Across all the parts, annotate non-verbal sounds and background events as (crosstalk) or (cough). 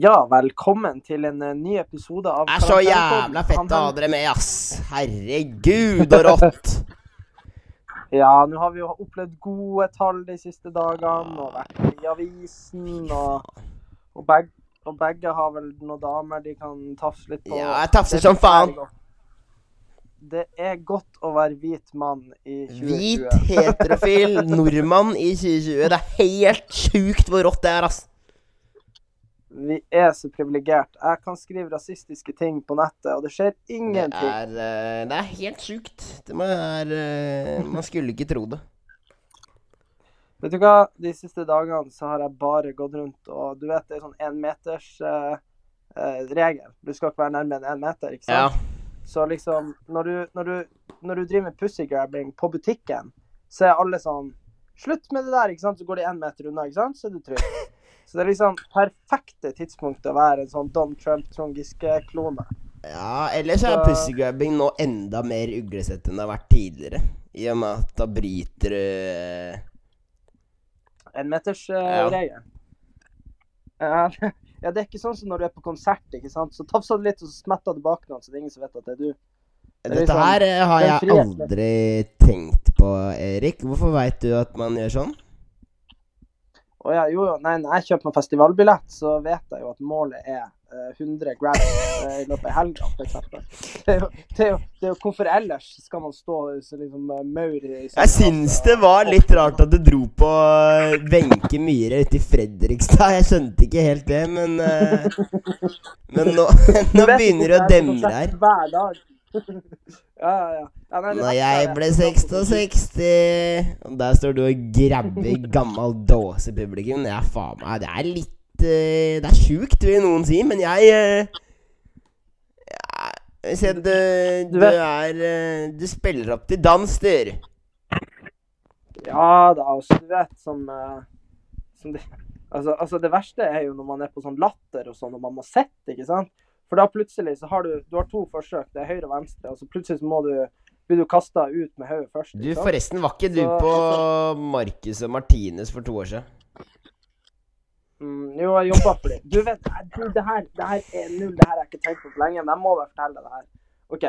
Ja, velkommen til en eh, ny episode av Det er så jævla fett å ha dere med, ass. Herregud, og rått. (laughs) Ja, nå har vi jo opplevd gode tall de siste dagene, og vært i avisen, og, og, beg, og begge har vel noen damer de kan tafse litt på. Ja, jeg tafser som faen. Det er godt å være hvit mann i 2020. Hvit, heterofil nordmann i 2020. Det er helt sjukt hvor rått det er, ass. Vi er så privilegert. Jeg kan skrive rasistiske ting på nettet, og det skjer Det ingenting. er, eh, det er helt sjukt. Det er eh, Man skulle ikke tro det. Vet du hva? De siste dagene så har jeg bare gått rundt, og du vet det er sånn énmeters uh, regel. Du skal ikke være nærmere enn én meter, ikke Ja. Så liksom, når du, når du, når du driver med pussygrabbing på butikken, så er alle sånn Slutt med det der, ikke sant? Så går de én meter unna, ikke sant? Så er du trygg. (laughs) Så det er liksom perfekte tidspunkt å være en sånn Don Trump, Trond Giske-klone. ja, ellers er pussygrabbing nå enda mer uglesett enn det har vært tidligere. I og med at da bryter du En Ja. Énmetersregelen. Ja, (laughs) ja, det er ikke sånn som når du er på konsert, ikke sant. Så tafser du litt, og så smetter du bak noen, så det er ingen som vet at det er du. Det er Dette liksom her eh, har jeg aldri tenkt på, Erik. Hvorfor veit du at man gjør sånn? Å ja, jo. Nei, når jeg kjøper meg festivalbillett, så vet jeg jo at målet er eh, 100 grams eh, i løpet av helga, f.eks. Det, det, er jo- det er jo hvorfor ellers skal man stå så liksom eh, maur i Jeg syns det var litt rart at du dro på eh, Wenche Myhre ute i Fredrikstad. Jeg skjønte ikke helt det, men eh, Men nå, (laughs) nå begynner det å demre her. Hver dag. (laughs) ja, ja, ja. Ja nei, Når jeg ble 66 Og der står du og grabber gammel dåsepublikum. Det er faen meg Det er litt eh, Det er sjukt, vil noen si, men jeg eh, jeg du, Du er eh, Du spiller opp til dans, du. Ja da, altså, du vet som, eh, som det, altså, altså, det verste er jo når man er på sånn latter og sånn, og man må sitte, ikke sant? For da plutselig så har du Du har to forsøk, det er høyre og venstre, og så plutselig så må du blir du kasta ut med hodet først. Du, forresten, var ikke du Så- på Marcus og Martinez for to år siden? Mm, jo, jeg jobba for dem. Du vet, du, det her, det her er null, det her har jeg ikke tenkt på for lenge, men jeg må bare fortelle det her. OK,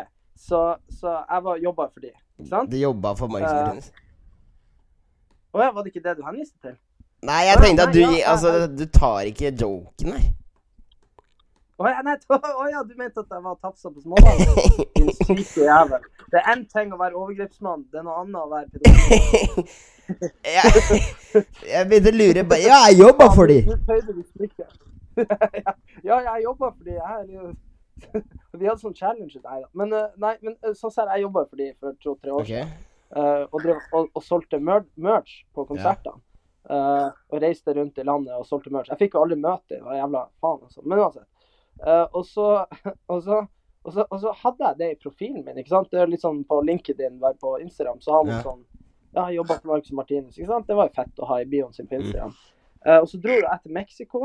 så, så jeg var jobba for dem, ikke sant? Du jobba for Marcus og Eh, Martinus? Å ja, var det ikke det du henviste til? Nei, jeg tenkte at du Altså, du tar ikke joken her. Å ja, nei, å ja, du mente at jeg var tafsa på småbarn? (laughs) Din syke jævel. Det er én ting å være overgrepsmann, det er noe annet å være pedofil. jeg, (laughs) jeg begynte å lure på Ja, jeg jobba for de! Ja, (laughs) jeg jobba for de. Jeg Vi hadde sånn challenge. der. Men, eh, nei, men eh, sånn ser jeg jeg jobba for de for to-tre år siden. eh, og, drev, og, og solgte mer merch på konsertene. Uh, og reiste rundt i landet og solgte merch. Jeg fikk jo aldri møte det var jævla faen, altså. Men uansett. Eh, og, så, (laughs) og, så, og, så, og så hadde jeg det i profilen min. ikke sant? Det er litt sånn På LinkedIn, bare på Instagram, så har man Ja. sånn Ja, jobba for Marcus Martinus. ikke sant? Det var jo fett å ha i bioen sin på Mm. Instagram. Eh, og så dro jeg til Mexico,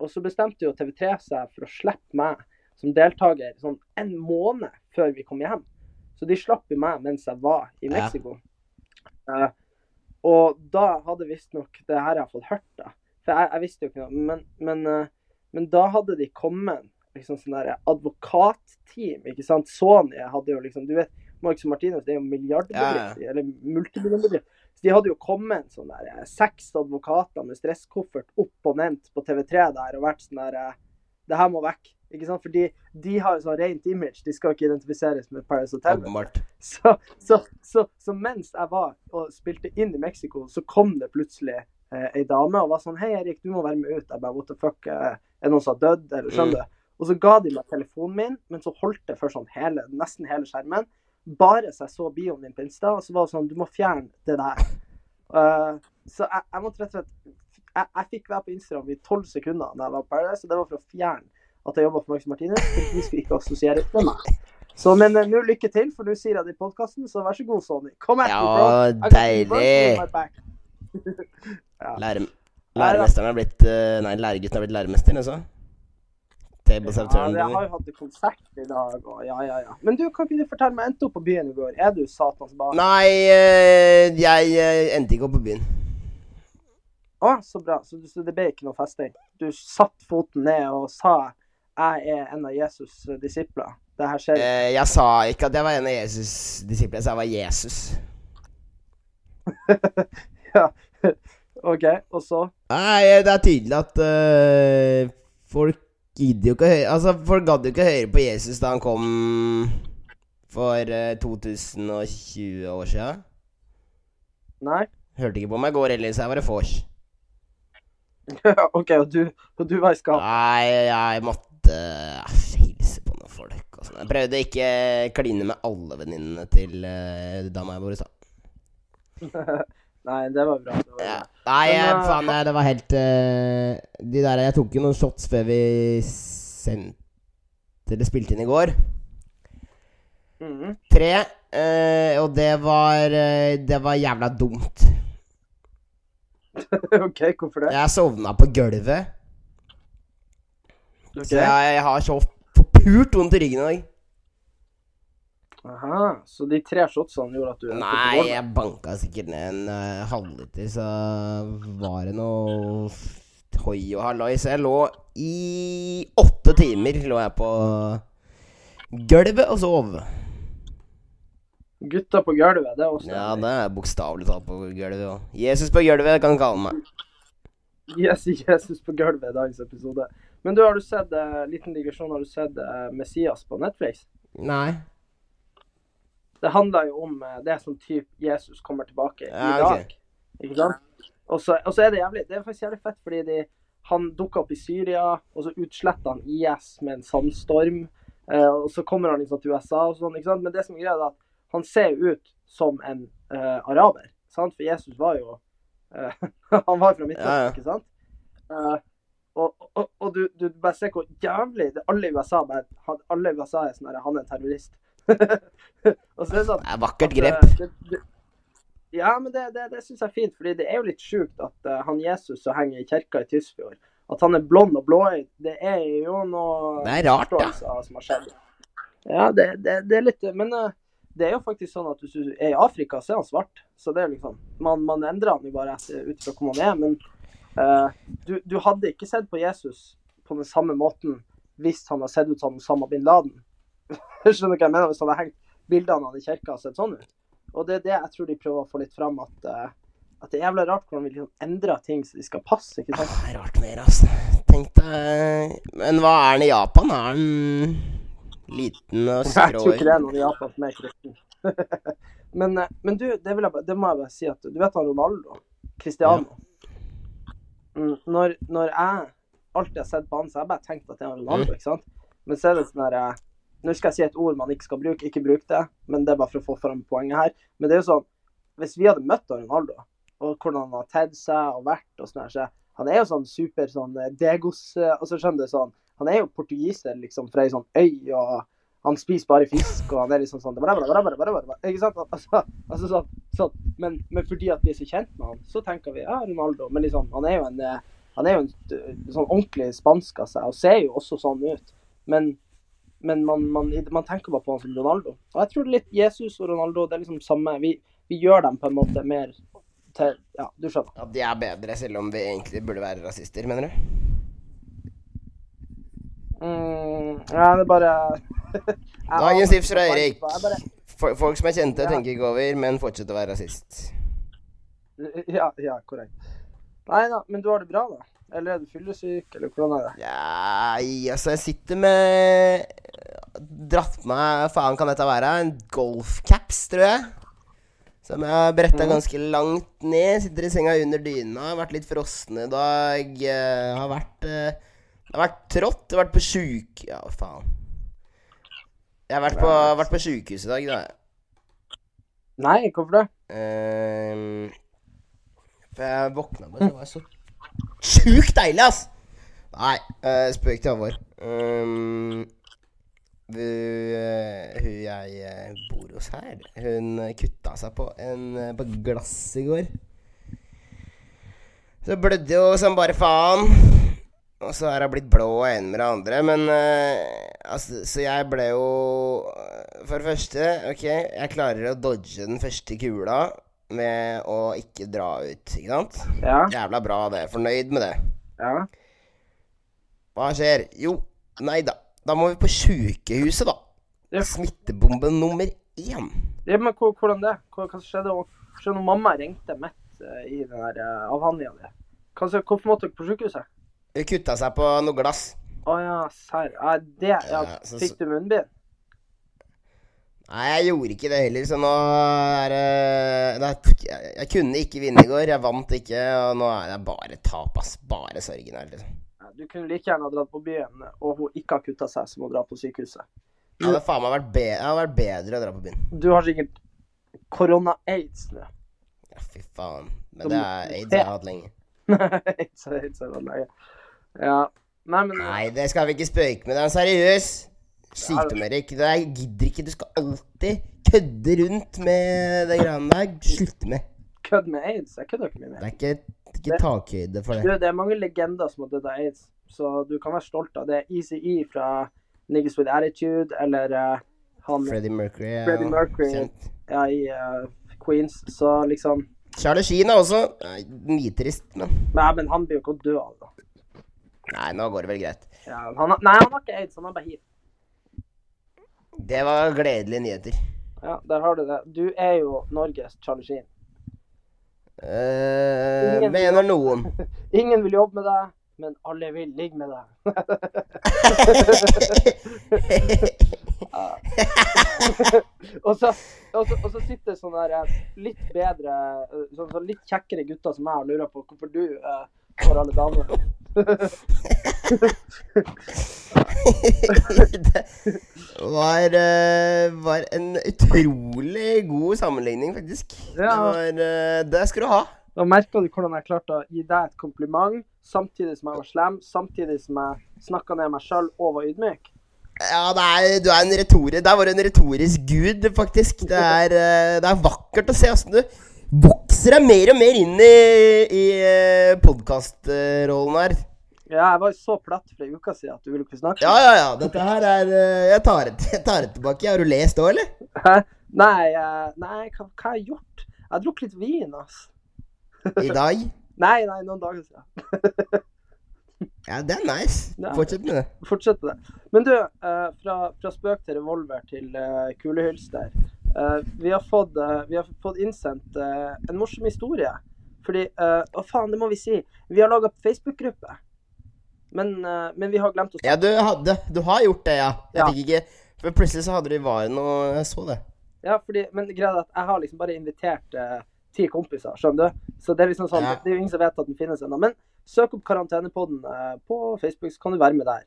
og så bestemte jo TV3 seg for å slippe meg som deltaker sånn en måned før vi kom hjem. Så de slapp jo meg mens jeg var i Ja. Mexico. Eh, og da hadde visstnok Det her har jeg fått hørt, da. For jeg, jeg visste jo ikke noe. Men, men, men da hadde de kommet liksom sånn der advokatteam, ikke sant. Sony hadde jo liksom Du vet, Marcus og Martinus det er jo milliardbedrift, eller multimillionbedrift. Så de hadde jo kommet en sånn der eh, seks advokater med stresskoffert opp og nevnt på TV3 der og vært sånn der eh, Det her må vekk. Ikke sant? Fordi de har jo sånn rent image. De skal ikke identifiseres med Paris Hotel. Så, så, så, så mens jeg var og spilte inn i Mexico, så kom det plutselig eh, ei dame og var sånn Hei, Erik, du må være med ut. Jeg bare What the fuck? Eh, er det noen som har dødd? Eller skjønner du? Og så ga de meg telefonen min, men så holdt det for sånn hele, nesten hele skjermen. Bare så jeg så bioen din på Insta, og så var det sånn Du må fjerne det der. Uh, så jeg, jeg måtte rett og slett jeg, jeg fikk være på Instagram i tolv sekunder da jeg var på Paradise, og det var for å fjerne at jeg jobba for Max Martinez. For de skulle ikke assosieres med meg. Så, men eh, nå lykke til, for nå sier jeg det i podkasten, så vær så god, Sony. Kom etter, Ja, bro. Deilig. (laughs) Ja. Lære, læremesteren har blitt eh, Nei, læregutten har blitt læremester, altså. Tables have Ja, turned. jeg har jo hatt konsert i dag, og ja, ja, ja. Men du, kan ikke du fortelle meg, endte opp på byen i går? Er du satans barn? Nei, eh, jeg eh, endte ikke opp på byen. Å, så bra. Så, så det ble ikke noe festing? du satte foten ned og sa jeg er en av Jesus' disipler. Det her skjer. Eh, jeg sa ikke at jeg var en av Jesus' disipler, jeg sa jeg var Jesus. (laughs) ja. (laughs) OK, og så? Nei, det er tydelig at uh, folk gidder jo ikke å høre Altså, folk gadd jo ikke å høre på Jesus da han kom for eh, 2020 år siden. Nei? Hørte ikke på meg i går heller, så jeg var det vors. (laughs) OK, og du, og du var i skap? Nei, jeg måtte eh, hilse på noen folk og sånn. Jeg prøvde ikke kline med alle venninnene til uh, dama jeg bor hos. da. (laughs) Nei, det var bra. Det var Ja. Nei, Men, eh, faen, jeg, det var helt uh, De der Jeg tok jo noen shots før vi sendte Eller spilte inn i går. Mhm. Tre. Uh, og det var eh, Det var jævla dumt. (laughs) OK, hvorfor det? Jeg sovna på gulvet. Okay. Så jeg, jeg har så forpult vondt i ryggen i dag. Aha, så de tre shotsene gjorde at du Nei, jeg banka sikkert ned en uh, halvliter, så var det noe hoi og halloi. Så jeg lå i åtte timer lå jeg på gulvet og sov. Gutta på gulvet, det er også Ja, det er bokstavelig talt på gulvet òg. Jesus på gulvet kan du kalle meg. Yes, (laughs) Jesus på gulvet i dagens episode. Men du, har du sett uh, liten digresjon, har du sett uh, Messias på Netflix? Nei. Det handler jo om eh, det som typ Jesus kommer tilbake i Ja, dag. ok. Ikke sant? Og så, og så er det jævlig Det er faktisk jævlig fett, fordi de, han dukka opp i Syria, og så utsletta han IS med en sandstorm. Eh, og så kommer han liksom til USA og sånn. ikke sant? Men det som er greia, er at han ser ut som en eh, araber. sant? For Jesus var jo eh, (laughs) Han var fra Midtøsten, Ja, ja. ikke sant? Eh, og, og, og du, du bare ser hvor jævlig det, Alle i USA bare, alle i USA er sånn her Han er en terrorist. (laughs) det sånn Det er vakkert grep. eh, det, det, ja, men det, det, det syns jeg er fint, fordi det er jo litt sjukt at uh, han Jesus som henger i kirka i Tysfjord, at han er blond og blåøyd, det er jo noe Det er rart, ja. som har skjedd. Ja, det, det, det er litt Men uh, det er jo faktisk sånn at hvis du er i Afrika, så er han svart. Så det er liksom Man, man endrer han jo bare ut fra hvor man er, men uh, du, du hadde ikke sett på Jesus på den samme måten hvis han hadde sett ut som Osama bin Laden. (laughs) Skjønner du hva jeg mener? Hvis han hadde hengt bildene av i kirka og sett sånn ut. Og det er det jeg tror de prøver å få litt fram, at, eh, at det er jævla rart hvordan vi liksom endrer ting så de skal passe. ikke sant? Det er rart mer, altså. Tenk deg Men hva er han i Japan? Er han liten og (laughs) Jeg tror ikke det er noen i Japan som er kristen. (laughs) men, eh, men du, det, jeg, det må jeg bare si at du vet han Ronaldo? Cristiano? Mm, når, når jeg alltid har sett på han, så har jeg bare tenkt at det er Ronaldo, ikke sant? Men så er det sånn her eh, Nå skal jeg si et ord man ikke skal bruke, ikke bruk det, men det er bare for å få fram poenget her. Men det er jo sånn Hvis vi hadde møtt Ronaldo, og hvordan han har tedd seg og vært og sånn her, så han er jo sånn super sånn eh, degos eh, Altså skjønner du sånn Han er jo portugiser liksom fra ei sånn øy, og han spiser bare fisk, og han er liksom sånn Ikke sant? Altså, altså sånn, sånn. Men, men fordi at vi er så kjent med han, så tenker vi ja, Ronaldo. Men liksom, han er jo en eh, han er jo en sånn ordentlig spansk av seg, og ser jo også sånn ut. Men, men man, man, man tenker bare på han som Ronaldo. Og jeg tror litt Jesus og Ronaldo det er liksom samme. Vi, vi gjør dem på en måte mer til Ja, du skjønner. Ja, de er bedre, selv om vi egentlig burde være rasister, mener du? Mm, ja, det er bare (laughs) Dagens tips fra Eirik. Folk som er kjente, Ja. tenker ikke over, men fortsetter å være rasist. Ja, ja, korrekt. Nei da, men du har det bra, da? Eller er du fyllesyk, eller hvordan er det? Ja, altså, jeg sitter med Dratt på meg Faen kan dette være? En golfcaps, tror jeg. Som jeg har bretta Mhm. ganske langt ned. Sitter i senga under dyna. Har vært litt frossen i dag. Jeg har vært eh, Det har vært trått. Jeg har vært på sjuk... Ja, faen. Jeg har vært på, vært på sjukehus i dag, da. Nei, hvorfor det? Ehm, for jeg våkna bare Det var så sjukt deilig, ass! Nei, uh, spøk til alvor. Um, hun, uh, hun jeg eh, bor hos her, hun eh, kutta seg på en eh, på glass i går. Så blødde jo som bare faen. Og så er hun blitt blå og en med det andre. Men uh, altså, Så jeg ble jo eh, For det første, OK, jeg klarer å dodge den første kula med å ikke dra ut, ikke sant? Ja, Jævla bra, det. Fornøyd med det. ja. Hva skjer? Jo, nei da. Da må vi på sjukehuset, da. Ja. Smittebombe nummer én. Ja, men hvordan det? Hva, hva skjedde? Skjønner, mamma ringte midt eh, i den der uh, avhandlinga di? Hvorfor måtte dere på sykehuset? Hun kutta seg på noe glass. Å ja, serr. Ja, det Ja, Fikk du munnbind? Nei, jeg gjorde ikke det heller, så nå er det jeg, kunne ikke vinne i går. Jeg vant ikke, og nå er det bare tap, ass. Bare sorgen her, liksom. Du kunne like gjerne ha dratt på byen, og hun ikke har kutta seg, som å dra på sykehuset. Ja, Det faen meg vært, be hadde vært bedre å dra på byen. Du har sikkert korona-aids nå. Ja, fy faen. Men det er aids jeg har hatt lenge. (laughs) aids aids, aids. Ja. Nei, men Nei, det skal vi ikke spøke med. Det er seriøs sykdom, Erik. Er, jeg gidder ikke. Du skal alltid kødde rundt med det greiene der. Slutt med. kødd med aids. Jeg kødder ikke med Det det. er ikke, ikke takhøyde for Du, det. det er mange legender som har dødd av aids, så du kan være stolt av det. ECE fra Niggas With Attitude, eller uh, han Freddie Mercury er Freddie Mercury. kjent. ja, i uh, Queens. Så liksom Charlie Sheen er også nitrist, men Nei, men han blir jo ikke å dø av det. Nei, nå går det vel greit. Ja, han har, nei, han har ikke aids, han har bare hiv. Det var gledelige nyheter. Ja, der har du det. Du er jo Norges Charlie Sheen. eh mener noen. (laughs) Ingen vil jobbe med deg, men alle vil ligge med deg. (laughs) og, så, og, så, og så sitter sånne litt bedre, sånn litt kjekkere gutter som meg og lurer på hvorfor du eh, får alle damer. (laughs) det var, eh, var en utrolig god sammenligning, faktisk. Det, var, eh, det skal du ha. Da merka du hvordan jeg klarte å gi deg et kompliment, samtidig som jeg var slem, samtidig som jeg snakka ned meg sjøl og var ydmyk. Ja, det er, du er en retori, Der var du en retorisk gud, faktisk. Det er, eh, det er vakkert å se åssen du vokser deg mer og mer inn i, i podkastrollen her. Ja, jeg var så platt for ei uke siden at du ville ikke snakke. Ja, ja, ja. Dette her er eh, Jeg tar det, jeg tar det tilbake. Har du lest òg, eller? Hæ? Nei, eh, nei hva, hva har jeg gjort? Jeg har drukket litt vin, altså. I dag? (laughs) Nei, nei, noen dager siden. (laughs) Ja, det er nice. Fortsett med det. Fortsett med det. Men du, eh, fra, fra spøk til revolver til uh, kulehylster. Eh, vi, har fått, eh, vi har fått innsendt eh, en morsom historie. Fordi Å, faen, det må vi si. Vi har laga Facebook-gruppe. Men, men vi har glemt å Ja, du hadde Du har gjort det, ja. Jeg Ja. fikk ikke For plutselig så hadde du i varen, og Jeg så det. Ja, fordi, men greia er at jeg har liksom bare invitert eh, ti kompiser, skjønner du? Så det er liksom sånn, Ja. det er jo ingen som vet at den finnes ennå. Men søk opp Karantenepodden eh, på Facebook, så kan du være med der.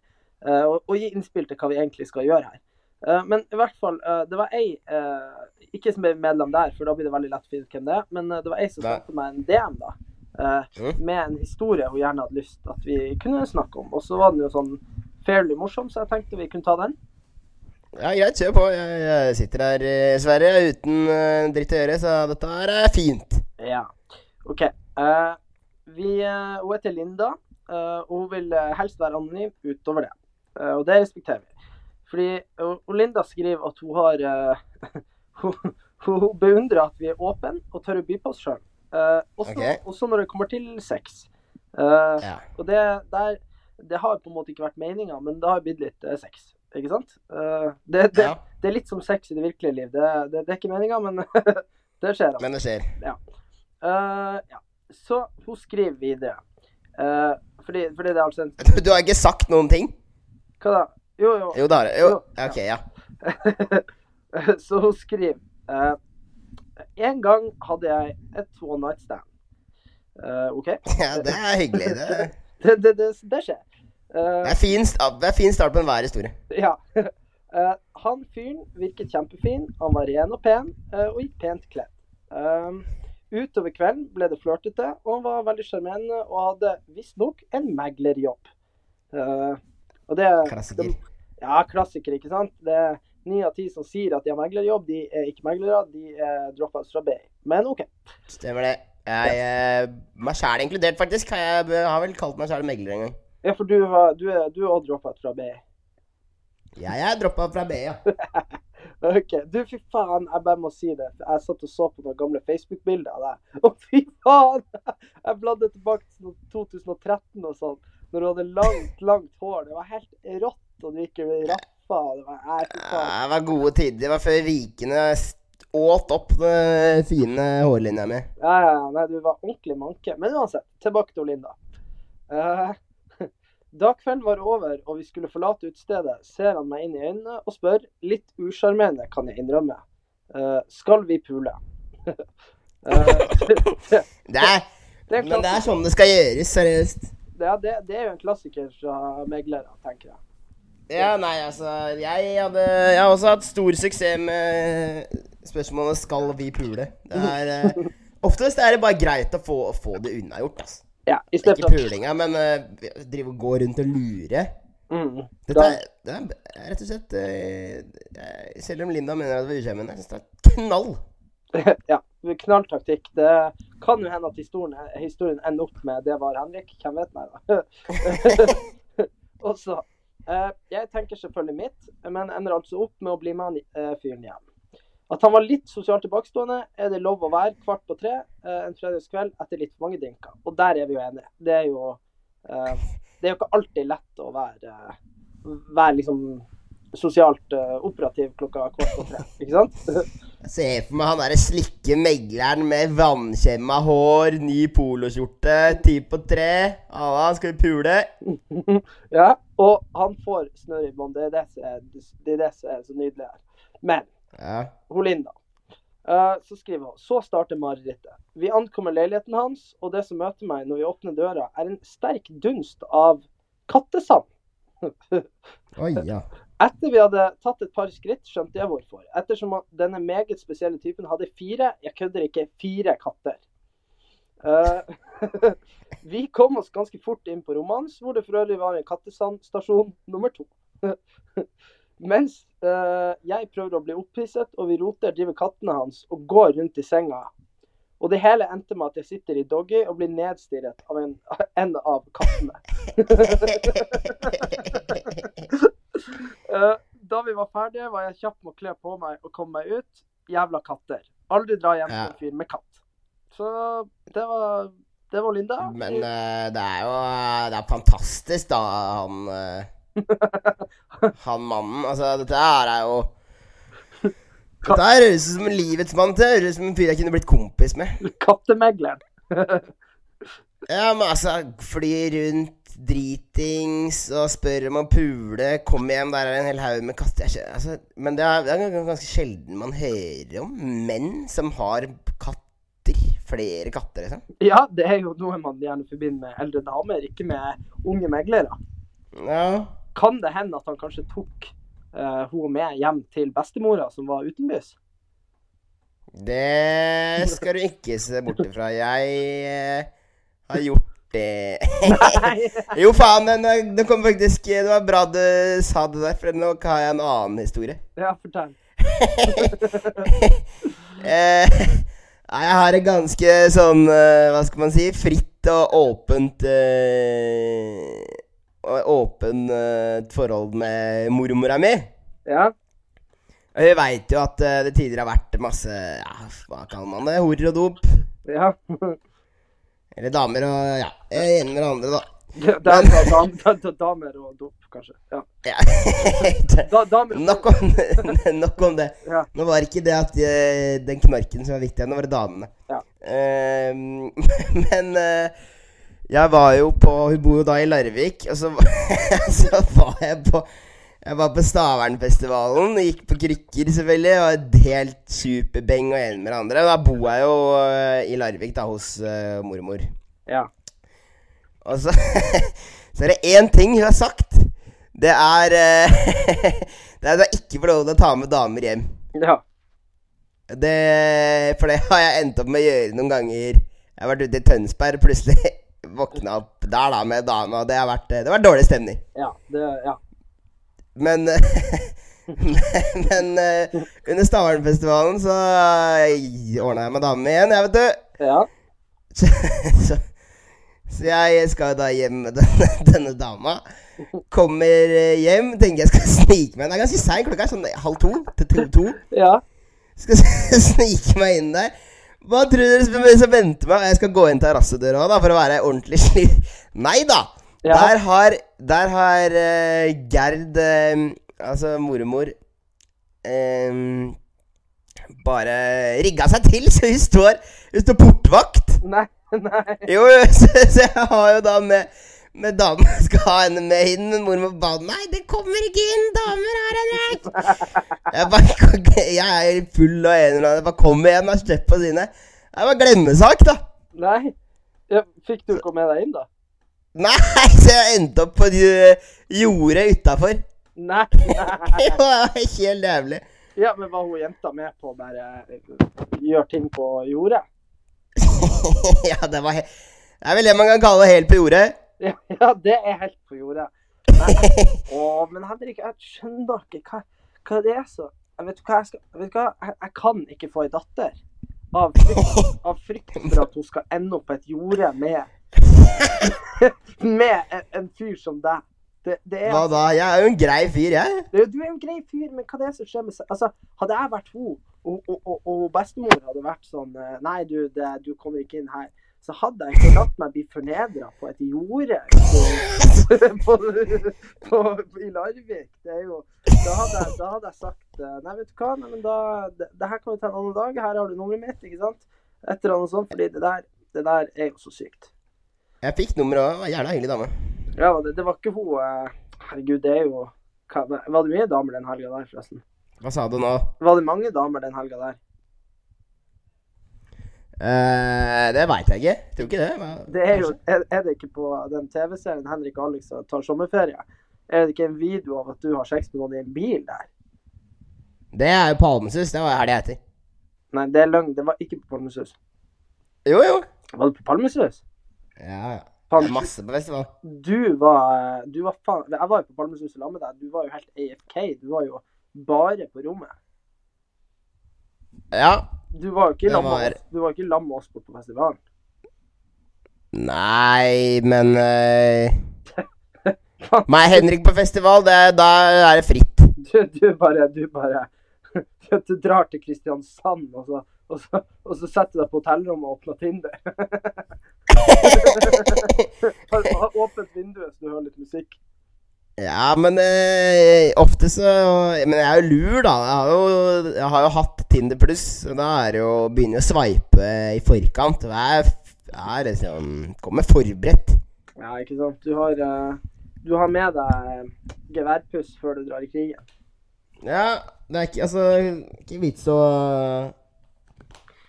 Eh, og, og gi innspill til hva vi egentlig skal gjøre her. Eh, men i hvert fall, eh, det var ei, eh, ikke som ble medlem der, for da blir det veldig lett å finne ut hvem det er, men det var ei som sendte meg en DM da, med en historie hun gjerne hadde lyst at vi kunne snakke om. Og så var den jo sånn fairly morsom, så jeg tenkte vi kunne ta den. Ja, greit, kjør på. Jeg, jeg sitter her i Sverige uten dritt å gjøre, så dette her er fint. Ja. OK. Vi, hun heter Linda, og hun vil helst være anonym utover det. Og det respekterer vi. Fordi og, Linda skriver at hun har (laughs) uh, hun, hun beundrer at vi er åpne og tør å by på oss sjøl. også, okay. også når det kommer til sex. Uh, Ja. og det, der, det har på en måte ikke vært meninga, men det har blitt litt eh, sex. Ikke sant? Eh, det, det, ja. det er litt som sex i det virkelige liv. Det, det, det er ikke meninga, (laughs) men det skjer. altså. Men det skjer. Eh, ja. Så hun skriver videre. Eh, fordi, fordi det er altså en du har ikke sagt noen ting? Hva da? Jo, jo. Jo, det har jeg. Jo. Ok, ja. (laughs) så hun skriver eh, En gang hadde jeg et one night stand. Eh, OK? (laughs) ja. Det er hyggelig. Det, (laughs) Det, det, det, det skjer. Eh, det, er fin, sta- det er fin start på enhver historie. ja. Eh, han fyren virket kjempefin. Han var ren og pen, eh, og gikk pent kledd. Um, utover kvelden ble det flørtete, og han var veldig sjarmerende og hadde visstnok en meglerjobb. Eh, og det, Klassiker. Ja, klassiker, ikke sant? Det er ni av ti som sier at de har meglerjobb. De er ikke meglere, de er dropouts fra BI. Men OK. Stemmer det. Jeg, jeg, meg sjæl inkludert, faktisk. Jeg jeg har vel kalt meg sjæl megler en gang. Ja, for du, var, du er du er også dropout fra BI. Jeg er droppa fra BI, ja. (laughs) OK. Du, fy faen, jeg bare må si det. Jeg satt og så på noen gamle Facebook-bilder av deg. Å, fy faen! (laughs) Jeg bladde tilbake til 2013 og sånn. Når du hadde langt, langt hår. Det var helt rått, og du gikk i raffa. Det var, nei, det var gode tider. Det var før vikene åt opp den fine hårlinja mi. Ja, ja, nei, du var ordentlig manke. Men uansett, tilbake til Linda. Eh, (laughs) da kvelden var over og vi skulle forlate utestedet, ser han meg inn i øynene og spør, litt usjarmerende kan jeg innrømme, eh, skal vi pule? (laughs) Eh, (laughs) det, Det det, men det er sånn det skal gjøres, seriøst. Er- det, det er jo en klassiker fra meglere, tenker jeg. Ja, nei, altså Jeg, hadde, jeg har også hatt stor suksess med spørsmålet 'Skal vi pule?' Det er eh, (laughs) Oftest er det bare greit å få, få det unnagjort, altså. Ja, i Ikke pulinga, men uh, drive og gå rundt og lure. mm, Dette er, det er rett og slett eh, Selv om Linda mener at det var uskjemmende, jeg synes det er knall. (laughs) Ja, knalltaktikk. Det kan jo hende at historien, historien ender opp med 'det var Henrik'. Hvem vet meg, da. (laughs) Og så eh, Jeg tenker selvfølgelig mitt, men ender altså opp med å bli med han eh, fyren igjen. At han var litt sosialt tilbakestående, er det lov å være kvart på tre eh, en fredagskveld etter litt for mange drinker. Og der er vi jo enige. Det er jo eh, Det er jo ikke alltid lett å være, eh, være liksom sosialt eh, operativ klokka kvart på tre, ikke sant? (laughs) Ser for meg han derre slikke megleren med vannkjemma hår, ny poloskjorte, ti på tre. Halla, skal vi pule? (laughs) Ja, og han får snørr i bånd. Det, er det, som er- det er så nydelig her. Men Ja. Linda Uh, Så skriver hun Så starter marerittet. Vi ankommer leiligheten hans, og det som møter meg når vi åpner døra, er en sterk dunst av kattesand. (laughs) Oi, ja. Etter vi hadde tatt et par skritt, skjønte jeg hvorfor. Ettersom denne meget spesielle typen hadde fire, jeg kødder ikke, fire katter. Uh, (laughs) vi kom oss ganske fort inn på rommet hans, hvor det for øvrig var en kattesandstasjon nummer to. (laughs) Mens uh, jeg prøver å bli opphisset, og vi roter, driver kattene hans og går rundt i senga. Og det hele endte med at jeg sitter i doggy og blir nedstirret av en, (laughs) en av kattene. Eh, da vi var ferdige, var jeg kjapp med å kle på meg og komme meg ut. Jævla katter. Aldri dra hjem til en fyr med katt. Så det var, det var Linda. Men uh, det er jo Det er fantastisk, da, han uh, (laughs) Han mannen. Altså, dette her er jo Dette her høres ut som livets mann. Det høres ut som en fyr jeg kunne blitt kompis med. Kattemegleren. (laughs) Ja, men altså, fly rundt dritings og spør om å pule. Kom hjem, der er en hel haug med katter. Altså, men det er, det er ganske sjelden man hører om menn som har katter. Flere katter, liksom. Ja, det er jo noe man gjerne forbinder med eldre damer, ikke med unge meglere. Ja. Kan det hende at han kanskje tok uh, hun med hjem til bestemora, som var utenbys? Det skal du ikke se bort ifra. Jeg uh, har gjort. (laughs) Jo, faen, men eh, det kom faktisk Det var bra du sa det der, for nå har jeg en annen historie. Ja, fortell. (laughs) eh, nei, jeg har et ganske sånn eh, Hva skal man si? Fritt og åpent eh, og Åpen eh, forhold med mormora mi. Ja. Og hun veit jo at eh, det tidligere har vært masse ja, Hva kaller man det? Horer og dop. ja. (laughs) Eller damer og Ja, enig med det andre, da. Damer, dam, da- damer og dop, kanskje. Ja. Ja. (laughs) Da, damer nok, om, (laughs) nok om det. Ja. Nå var det ikke det at eh, den knarken som var viktig, nå var det damene. Ja. Uh, (laughs) men uh, jeg var jo på Hun bor jo da i Larvik, og så, så var jeg på Jeg var på Stavernfestivalen, gikk på krykker selvfølgelig, og et helt superbeng og en med det andre. Da bor jeg jo eh, i Larvik, da, hos uh, mormor. Ja. Og så, (laughs) så er det én ting hun har sagt. Det er uh, (laughs) Det er at jeg ikke får lov til å ta med damer hjem. ja. Det, for det har jeg endt opp med å gjøre noen ganger. Jeg har vært ute i Tønsberg og plutselig (laughs) våkna opp der da med dama. det har vært, det har vært dårlig stemning. Ja. Det, ja. Men (laughs) Men eh, under Stavernfestivalen så ordna jeg meg dame igjen, jeg, vet du. Ja. (laughs) Så, så, jeg skal da hjem med (laughs) denne, denne dama. Kommer eh, hjem, tenker jeg skal snike meg inn. Det er ganske seint, klokka er sånn halv to til to. to. Ja. Skal snike meg inn der. Hva tror dere som venter meg? Jeg skal gå inn terrassedøra da, for å være ordentlig slitt. Nei da! Ja. Der har, der har uh, Gerd, uh, altså mormor, uh, bare rigga seg til, så hun står, hun står portvakt. Nei, nei. Jo, (laughs) så, så jeg har jo da med med damen skal ha henne med inn, men mormor ba Nei, det kommer ikke inn damer her, Henrik! Jeg bare (laughs) Jeg er full av en eller annen. Bare kom igjen, da. Slipp å si det. Det var glemmesak, da. nei. Fikk du ikke med deg inn, da? Nei, (laughs) så jeg endte opp på uh, jordet utafor. Nei, (laughs) nei. Det var helt jævlig. Ja, men var hun jenta med på å bare gjøre ting på jordet? (laughs) ja, det var helt Det er vel det man kan kalle helt på jordet. Ja, ja, det er helt på jordet. Å, men Henrik, jeg skjønner ikke hva, hva det er så Jeg vet hva jeg skal vet du hva? Jeg, jeg kan ikke få ei datter. Av frykt, av frykt for at hun skal ende opp på et jorde med (laughs) Med en, fyr som deg. Det, det er Hva da? Jeg er jo en grei fyr, jeg. Det er Du er jo en grei fyr, men hva det er som skjer med Altså, Hadde jeg vært hun, og, og, og, og bestemor hadde vært sånn eh, Nei, du, det, du kommer ikke inn her. Så hadde jeg ikke latt meg bli fornedra på et jorde på, på, på, i Larvik. Det er jo Da hadde jeg, da hadde jeg sagt eh, Nei, vet du hva, nei, men da det, det her kan vi ta en annen dag. Her har du nummeret mitt, ikke sant? Et eller annet sånt. Fordi det der, det der er jo så sykt. Jeg fikk nummeret òg. Jævla hyggelig dame. Ja, det, det var ikke hun eh, Herregud, det er jo hva, Var det mye damer den helga der, forresten? Hva sa du nå? Var det mange damer den helga der? Uh, det veit jeg ikke. Jeg Tror ikke det. Hva- Det er jo er, er det ikke på den TV-serien Henrik og Alex tar sommerferie? Er det ikke en video av at du har sex med noen i en bil der? Det er jo Palmesus. Det var det heter. Nei, det er løgn. Det var ikke på Palmesus. Jo, jo. Var det på Palmesus? Ja, ja. Masse på festival. du var Du var faen Jeg var jo på Palmesus sammen med deg. Du var jo helt AFK. Du var jo bare på rommet. Ja. Du var jo ikke lam var- med oss bort på festivalen. Nei, men uh, Meg Henrik på festival, det, da er det fritt. Du, du bare Du bare (laughs) Du drar til Kristiansand, og så, og så, og så setter du deg på hotellrommet og åpner Tinder. (laughs) Har har åpent vinduet hvis du hører litt musikk. Ja, men eh, ofte så Men jeg er jo lur, da. Jeg har jo, jeg har jo hatt Tinder pluss, da er det jo å begynne å sveipe i forkant. Jeg er, er liksom Kommer forberedt. Ja, ikke sant. Du har, eh, du har med deg geværpuss før du drar i krigen. Ja, det er ikke Altså, ikke vits å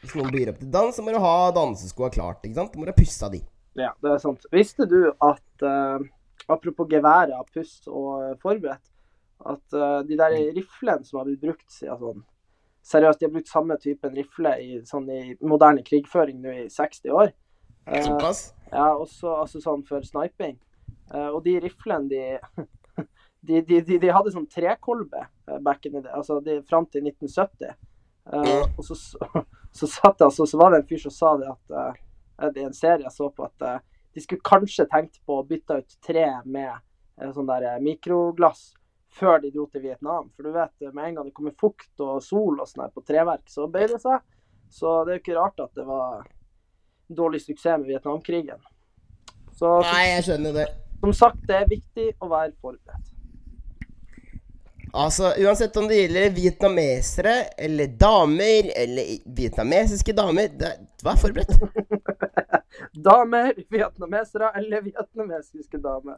Hvis noen byr opp til dans, så må du ha danseskoa klart, ikke sant? Du må ha pussa de. Ja, det er sant. Visste du at uh, Apropos geværet, puss og forberedt, at uh, de der riflene som har blitt brukt siden sånn Seriøst, de har brukt samme typen rifle i, sånn, i moderne krigføring nå i 60 år. Eh, Såpass. Ja, også altså sånn for sniping. Uh, og de riflene, de (laughs) de, de, de, de hadde sånn trekolbe eh, back in the day, altså fram til 1970. Eh, Ja. og så, (laughs) så, satt jeg, så, så var det en fyr som sa det at uh, det er en serie jeg så på, at uh, de skulle kanskje tenkt på å bytte ut tre med uh, sånn der eh, mikroglass før de dro til Vietnam. For du vet, eh, med en gang det kommer fukt og sol og sånn på treverk, så bøyer det seg. Så det er jo ikke rart at det var dårlig suksess med Vietnamkrigen. Så Nei, jeg skjønner det. som sagt, det er viktig å være forberedt. Altså, uansett om det gjelder vietnamesere eller damer eller vietnamesiske damer, det, vær forberedt. (laughs) Damer, vietnamesere eller vietnamesiske damer.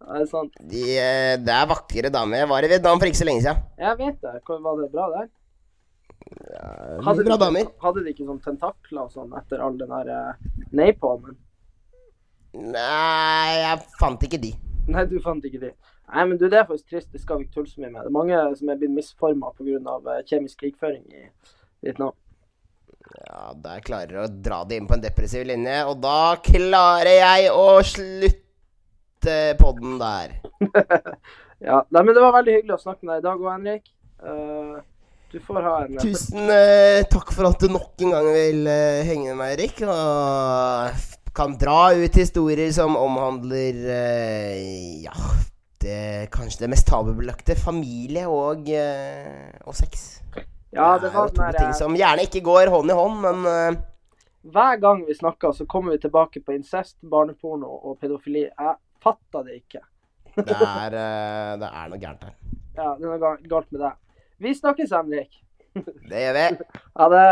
Det er sant. De, eh, det er vakre damer. Jeg var i Vietnam for ikke så lenge siden. Jeg vet det. Var det bra der? Hadde de bra de, damer. Hadde de ikke sånn tentakler og sånn etter all den der uh, napalmen? Nei, jeg fant ikke de. Nei, du fant ikke de. Nei, men du, det er faktisk trist. Det skal vi ikke tulle så mye med. Det er mange som er blitt misforma pga. Uh, kjemisk krigføring i Vietnam. Ja, der klarer du å dra det inn på en depressiv linje, og da klarer jeg å slutte podden der. (laughs) ja, nei, men Det var veldig hyggelig å snakke med deg i dag òg, Henrik. Uh, du får ha en Tusen uh, takk for at du nok en gang vil uh, henge med meg, Erik. Og kan dra ut historier som omhandler eh, Ja, det kanskje det mest tabubelagte. Familie og, eh, og sex. Ja, det er var jo to den ting som gjerne ikke går hånd i hånd, men eh, Hver gang vi snakker, så kommer vi tilbake på incest, barneporno og pedofili. Jeg fatter det ikke. (laughs) Det er, eh, det er noe gærent her. Ja, det er noe galt med deg. Vi snakkes, Henrik. Det gjør vi. (laughs) Ha det.